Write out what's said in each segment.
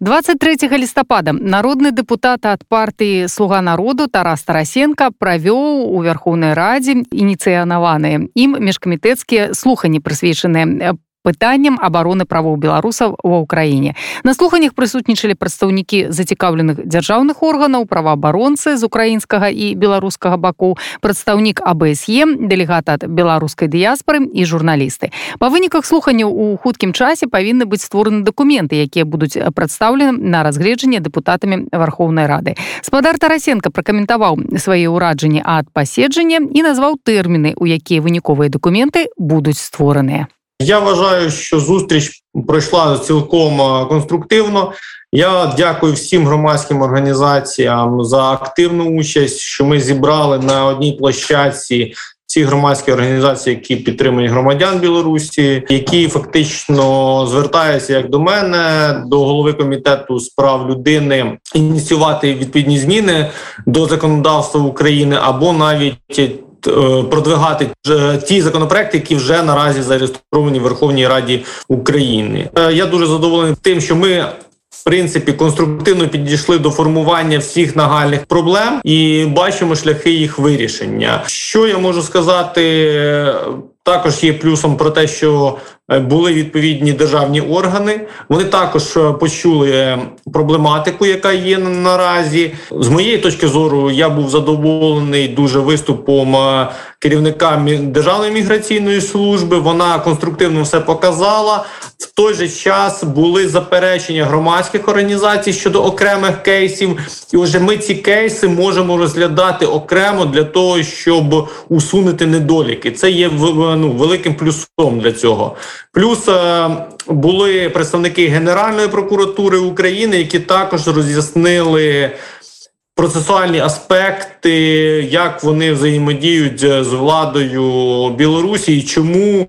23 лістапада народны депутат ад партыі слуга народу Тарас Тарасенко правёў у вярхоўнай радзе ініцыянаваныя ім міжкамітэцкія слухані прысвечаныя пытанням абароны правоў беларусаў ва ўкраіне на слуханнях прысутнічалі прадстаўнікі зацікаўленых дзяржаўных органаў праваабаронцы з украінскага і беларускага бакоў прадстаўнік абСе дэлегат ад беларускай дыяспоры і журналісты па выніках слуханняў у хуткім часе павінны быць створаны дакументы якія будуць прадстаўлены на разгледжанне дэпутатамі вархоўнай рады спадар тарасенко пракаментаваў свае ўраджанні ад паседжання і назваў тэрміны у якія выніковыя дакументы будуць створаныя Я вважаю, що зустріч пройшла цілком конструктивно. Я дякую всім громадським організаціям за активну участь, що ми зібрали на одній площадці ці громадські організації, які підтримують громадян Білорусі, які фактично звертаються як до мене, до голови комітету справ людини, ініціювати відповідні зміни до законодавства України або навіть Е, продвигати ті законопроекти, які вже наразі зареєстровані в Верховній Раді України. Е, я дуже задоволений тим, що ми. В принципі, конструктивно підійшли до формування всіх нагальних проблем і бачимо шляхи їх вирішення. Що я можу сказати? Також є плюсом про те, що е, були відповідні державні органи. Вони також е, почули проблематику, яка є наразі. З моєї точки зору, я був задоволений дуже виступом е, керівника державної міграційної служби. Вона конструктивно все показала. Той же час були заперечення громадських організацій щодо окремих кейсів, і вже ми ці кейси можемо розглядати окремо для того, щоб усунути недоліки. Це є ну, великим плюсом для цього. Плюс е, були представники Генеральної прокуратури України, які також роз'яснили. Процесуальні аспекти, як вони взаємодіють з владою Білорусі, і чому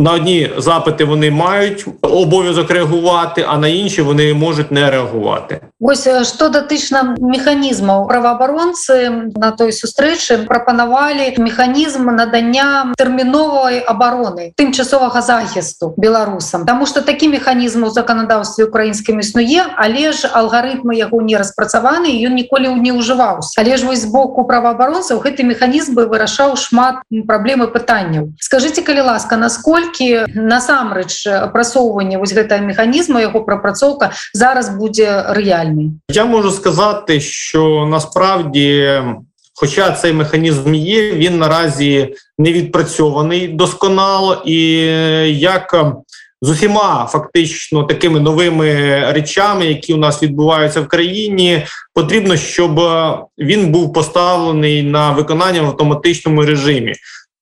на одні запити вони мають обов'язок реагувати, а на інші вони можуть не реагувати. Ось што датычна механізмаў праваабаронцы на той сустрэчы прапанавалі механізм надання тэрміновай абароны тымчасовага захісту беларусам Таму что такі механізм у заканадаўстве украінскім існуе але ж алгарытмы яго не распрацаваны ён ніколі не ўжываўся але ж вось з боку праваабаронцаў гэты механізм бы вырашаў шмат праблемы пытанняў скажите калі ласка насколько наколькі насамрэч прасоўванне вось гэтага механізма яго прапрацоўка зараз будзе рэальнай я можу сказати що насправді хоча цей механізм є він наразі не відпрацьований досконало і як з усіма фактично такими новими речами, які у нас відбуваються в країні, потрібно, щоб він був поставлений на виконання в автоматичному режимі.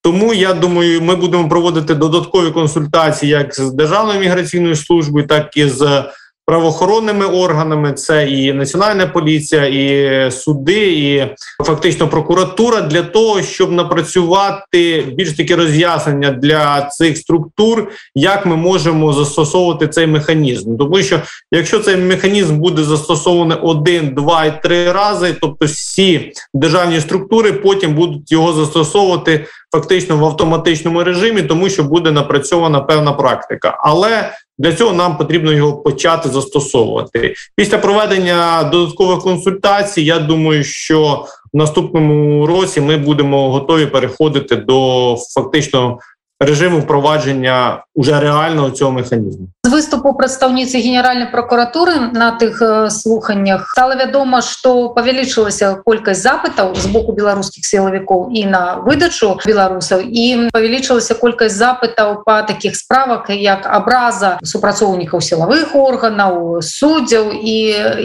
Тому я думаю, ми будемо проводити додаткові консультації як з державною міграційною службою, так і з правоохоронними органами. Це і національна поліція, і суди, і фактично прокуратура для того, щоб напрацювати більш такі роз'яснення для цих структур, як ми можемо застосовувати цей механізм. Тому що якщо цей механізм буде застосований один, два і три рази, тобто всі державні структури потім будуть його застосовувати фактично в автоматичному режимі, тому що буде напрацьована певна практика. Але для цього нам потрібно його почати застосовувати після проведення додаткових консультацій. Я думаю, що в наступному році ми будемо готові переходити до фактично режиму впровадження уже реального цього механізму з выступу прадстаўніцы генеральной прокуратуры на тых слуханнях стало вядома что павялічылася колькасць запытаў з боку беларускіх сілавікоў і на выдачу беларусаў і павялічылася колькасць запытаў по таких справах як абраза супрацоўнікаў сілавых органаў суддзяў і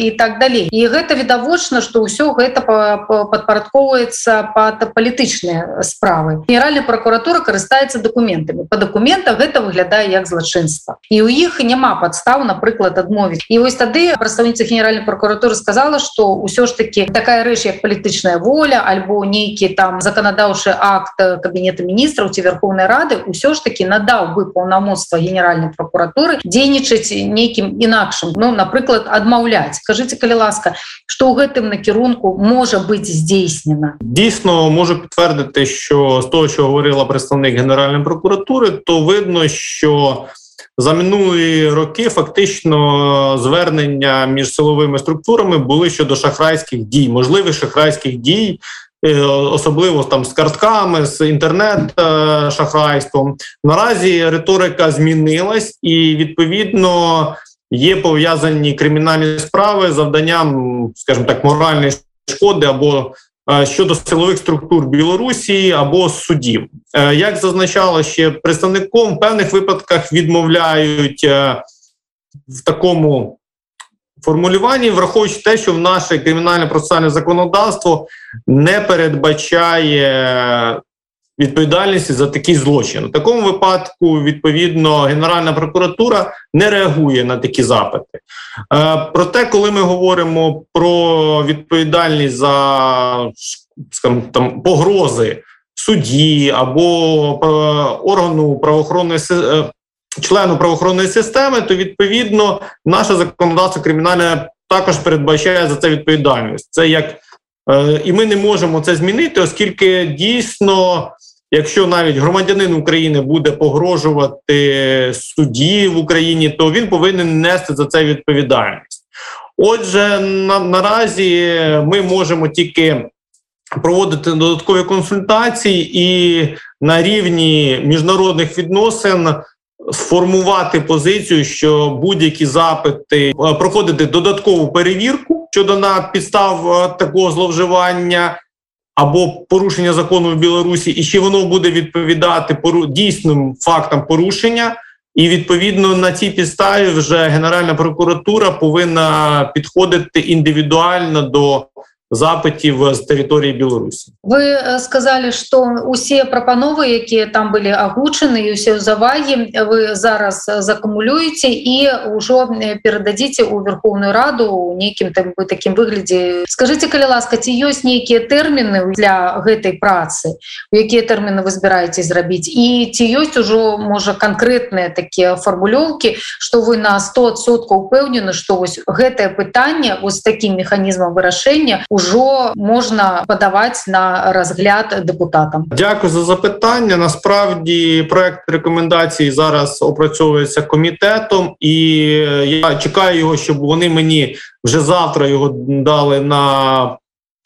і так далей і гэта відавочна что ўсё гэта падпарадковваецца под палітычныя справы генеральная прокуратура карыстаецца документ документами по документах гэта выглядае як злачынства і у іх няма подстав напрыклад адмовіць і вось тады прадстаўніца генеральной прокуратуры сказала что ўсё ж таки такая рэч як палітычная воля альбо нейкі там заканадаўшы акт кабінета міністраў ці верховной рады ўсё ж таки надаў бы паўнамоцтва генеральной прокуратуры дзейнічаць нейкім інакшым ну напрыклад адмаўляць скажите калі ласка что ў гэтым накірунку можа быть здзейснена дійсно можу підтвердити що з того що говорила представник генеральної прокуратури, то видно, що за минулі роки фактично звернення між силовими структурами були щодо шахрайських дій, можливих шахрайських дій. Е, особливо там з картками, з інтернет-шахрайством. Наразі риторика змінилась, і відповідно є пов'язані кримінальні справи завданням, скажімо так, моральної шкоди або Е, щодо силових структур Білорусі або судів, е, як зазначало ще представником в певних випадках відмовляють е, в такому формулюванні, враховуючи те, що в наше кримінальне процесуальне законодавство не передбачає відповідальності за такий злочин. У такому випадку, відповідно, Генеральна прокуратура не реагує на такі запити. Е, проте, коли ми говоримо про відповідальність за скажімо, там погрози судді або органу правоохоронної е, члену правоохоронної системи, то відповідно наше законодавство кримінальне також передбачає за це відповідальність. Це як е, і ми не можемо це змінити, оскільки дійсно Якщо навіть громадянин України буде погрожувати судді в Україні, то він повинен нести за це відповідальність. Отже, на, наразі ми можемо тільки проводити додаткові консультації і на рівні міжнародних відносин сформувати позицію, що будь-які запити е, проходити додаткову перевірку щодо на підстав е, такого зловживання або порушення закону в Білорусі, і чи воно буде відповідати дійсним фактам порушення, і відповідно на цій підставі вже Генеральна прокуратура повинна підходити індивідуально до запитів з території Білорусі. Вы э, сказали, што усе прапановы, якія там былі агучаны і ўсе ўзавагі вы зараз закумулюеце і ўжо перададзіце ў верхоўную раду у нейкім там бы такім выглядзе скажите калі ласка ці ёсць нейкія тэрміны для гэтай працы у якія тэрміны вы збіраеце зрабіць і ці ёсць ужо можа канкрэтныя такія фармулёўкі што вы на 100соткаў упэўнены што вось гэтае пытанне вось таким механізмам вырашэння ўжо можна падаваць на разгляд депутатам. Дякую за запитання. Насправді проект рекомендацій зараз опрацьовується комітетом і я чекаю його щоб вони мені вже завтра його дали на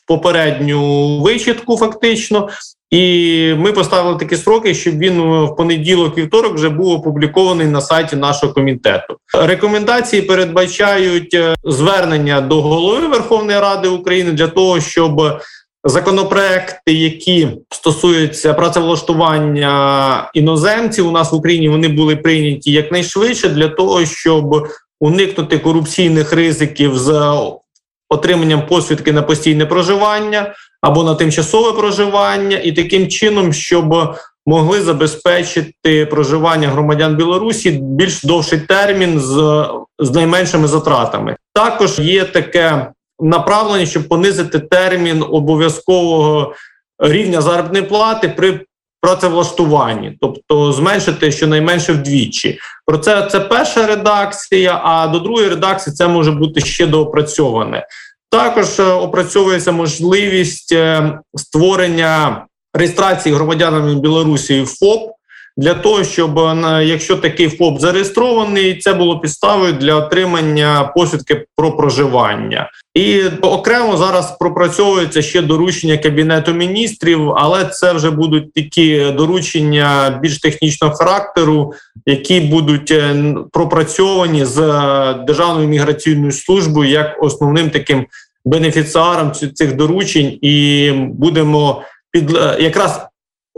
попередню вичітку фактично і ми поставили такі строки, щоб він в понеділок вівторок вже був опублікований на сайті нашого комітету. Рекомендації передбачають е, звернення до голови Верховної Ради України для того, щоб законопроекти, які стосуються працевлаштування іноземців, у нас в Україні вони були прийняті якнайшвидше для того, щоб уникнути корупційних ризиків з отриманням посвідки на постійне проживання або на тимчасове проживання, і таким чином, щоб могли забезпечити проживання громадян Білорусі більш довший термін з, з найменшими затратами. Також є таке направлення, щоб понизити термін обов'язкового рівня заробітної плати при працевлаштуванні, тобто зменшити щонайменше вдвічі. Про це це перша редакція. А до другої редакції це може бути ще доопрацьоване. Також е, опрацьовується можливість е, створення реєстрації громадянами Білорусі ФОП для того, щоб е, якщо такий ФОП зареєстрований, це було підставою для отримання посвідки про проживання. І окремо зараз пропрацьовується ще доручення кабінету міністрів, але це вже будуть такі доручення більш технічного характеру, які будуть пропрацьовані з державною міграційною службою як основним таким бенефіціаром цих доручень, і будемо під якраз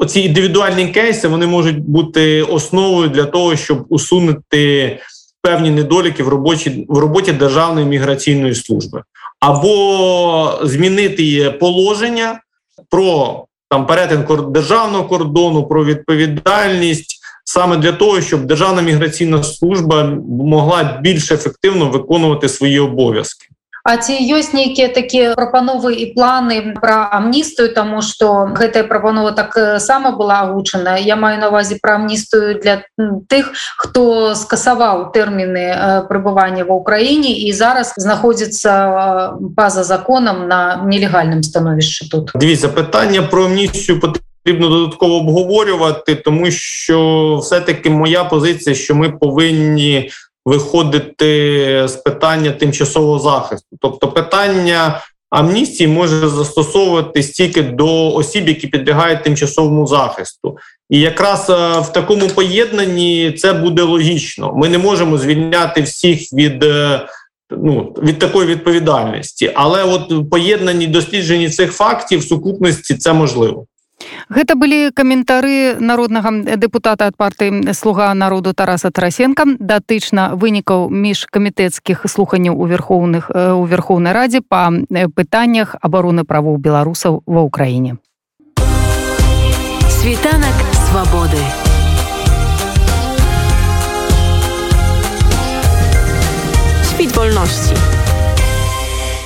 оці індивідуальні кейси вони можуть бути основою для того, щоб усунути певні недоліки в роботі в роботі Державної міграційної служби, або змінити положення про там перетин державного кордону, про відповідальність. Саме для того, щоб Державна міграційна служба могла більш ефективно виконувати свої обов'язки. А ці ёсць нейкія такія прапановы і планы пра амністыю таму што гэтая прапанова так сама была агучана я маю на увазе пра амністыю для тых хто скасаваў тэрміны прыбывання ва ўкраіне і зараз знаходзіцца па-за законам на нелегальным становішчы тут Дві запытання про амністію потрібно додатково обговорювати, тому що все-таки моя позиція, що ми повинні виходити з питання тимчасового захисту, тобто питання. Амністії може застосовуватись тільки до осіб, які підлягають тимчасовому захисту, і якраз е, в такому поєднанні це буде логічно. Ми не можемо звільняти всіх від е, ну від такої відповідальності, але от поєднані досліджені цих фактів в сукупності це можливо. Гэта былі каментары народнага депутата ад партыі слуга народу Тараса Тарасенко. Датычна вынікаў міжкамітэцкіх слуханняў у верхоўных у верхоўнай радзе па пытаннях абароны правоў беларусаў ва ўкраіне. Світанак свабоды. Світ вольнасці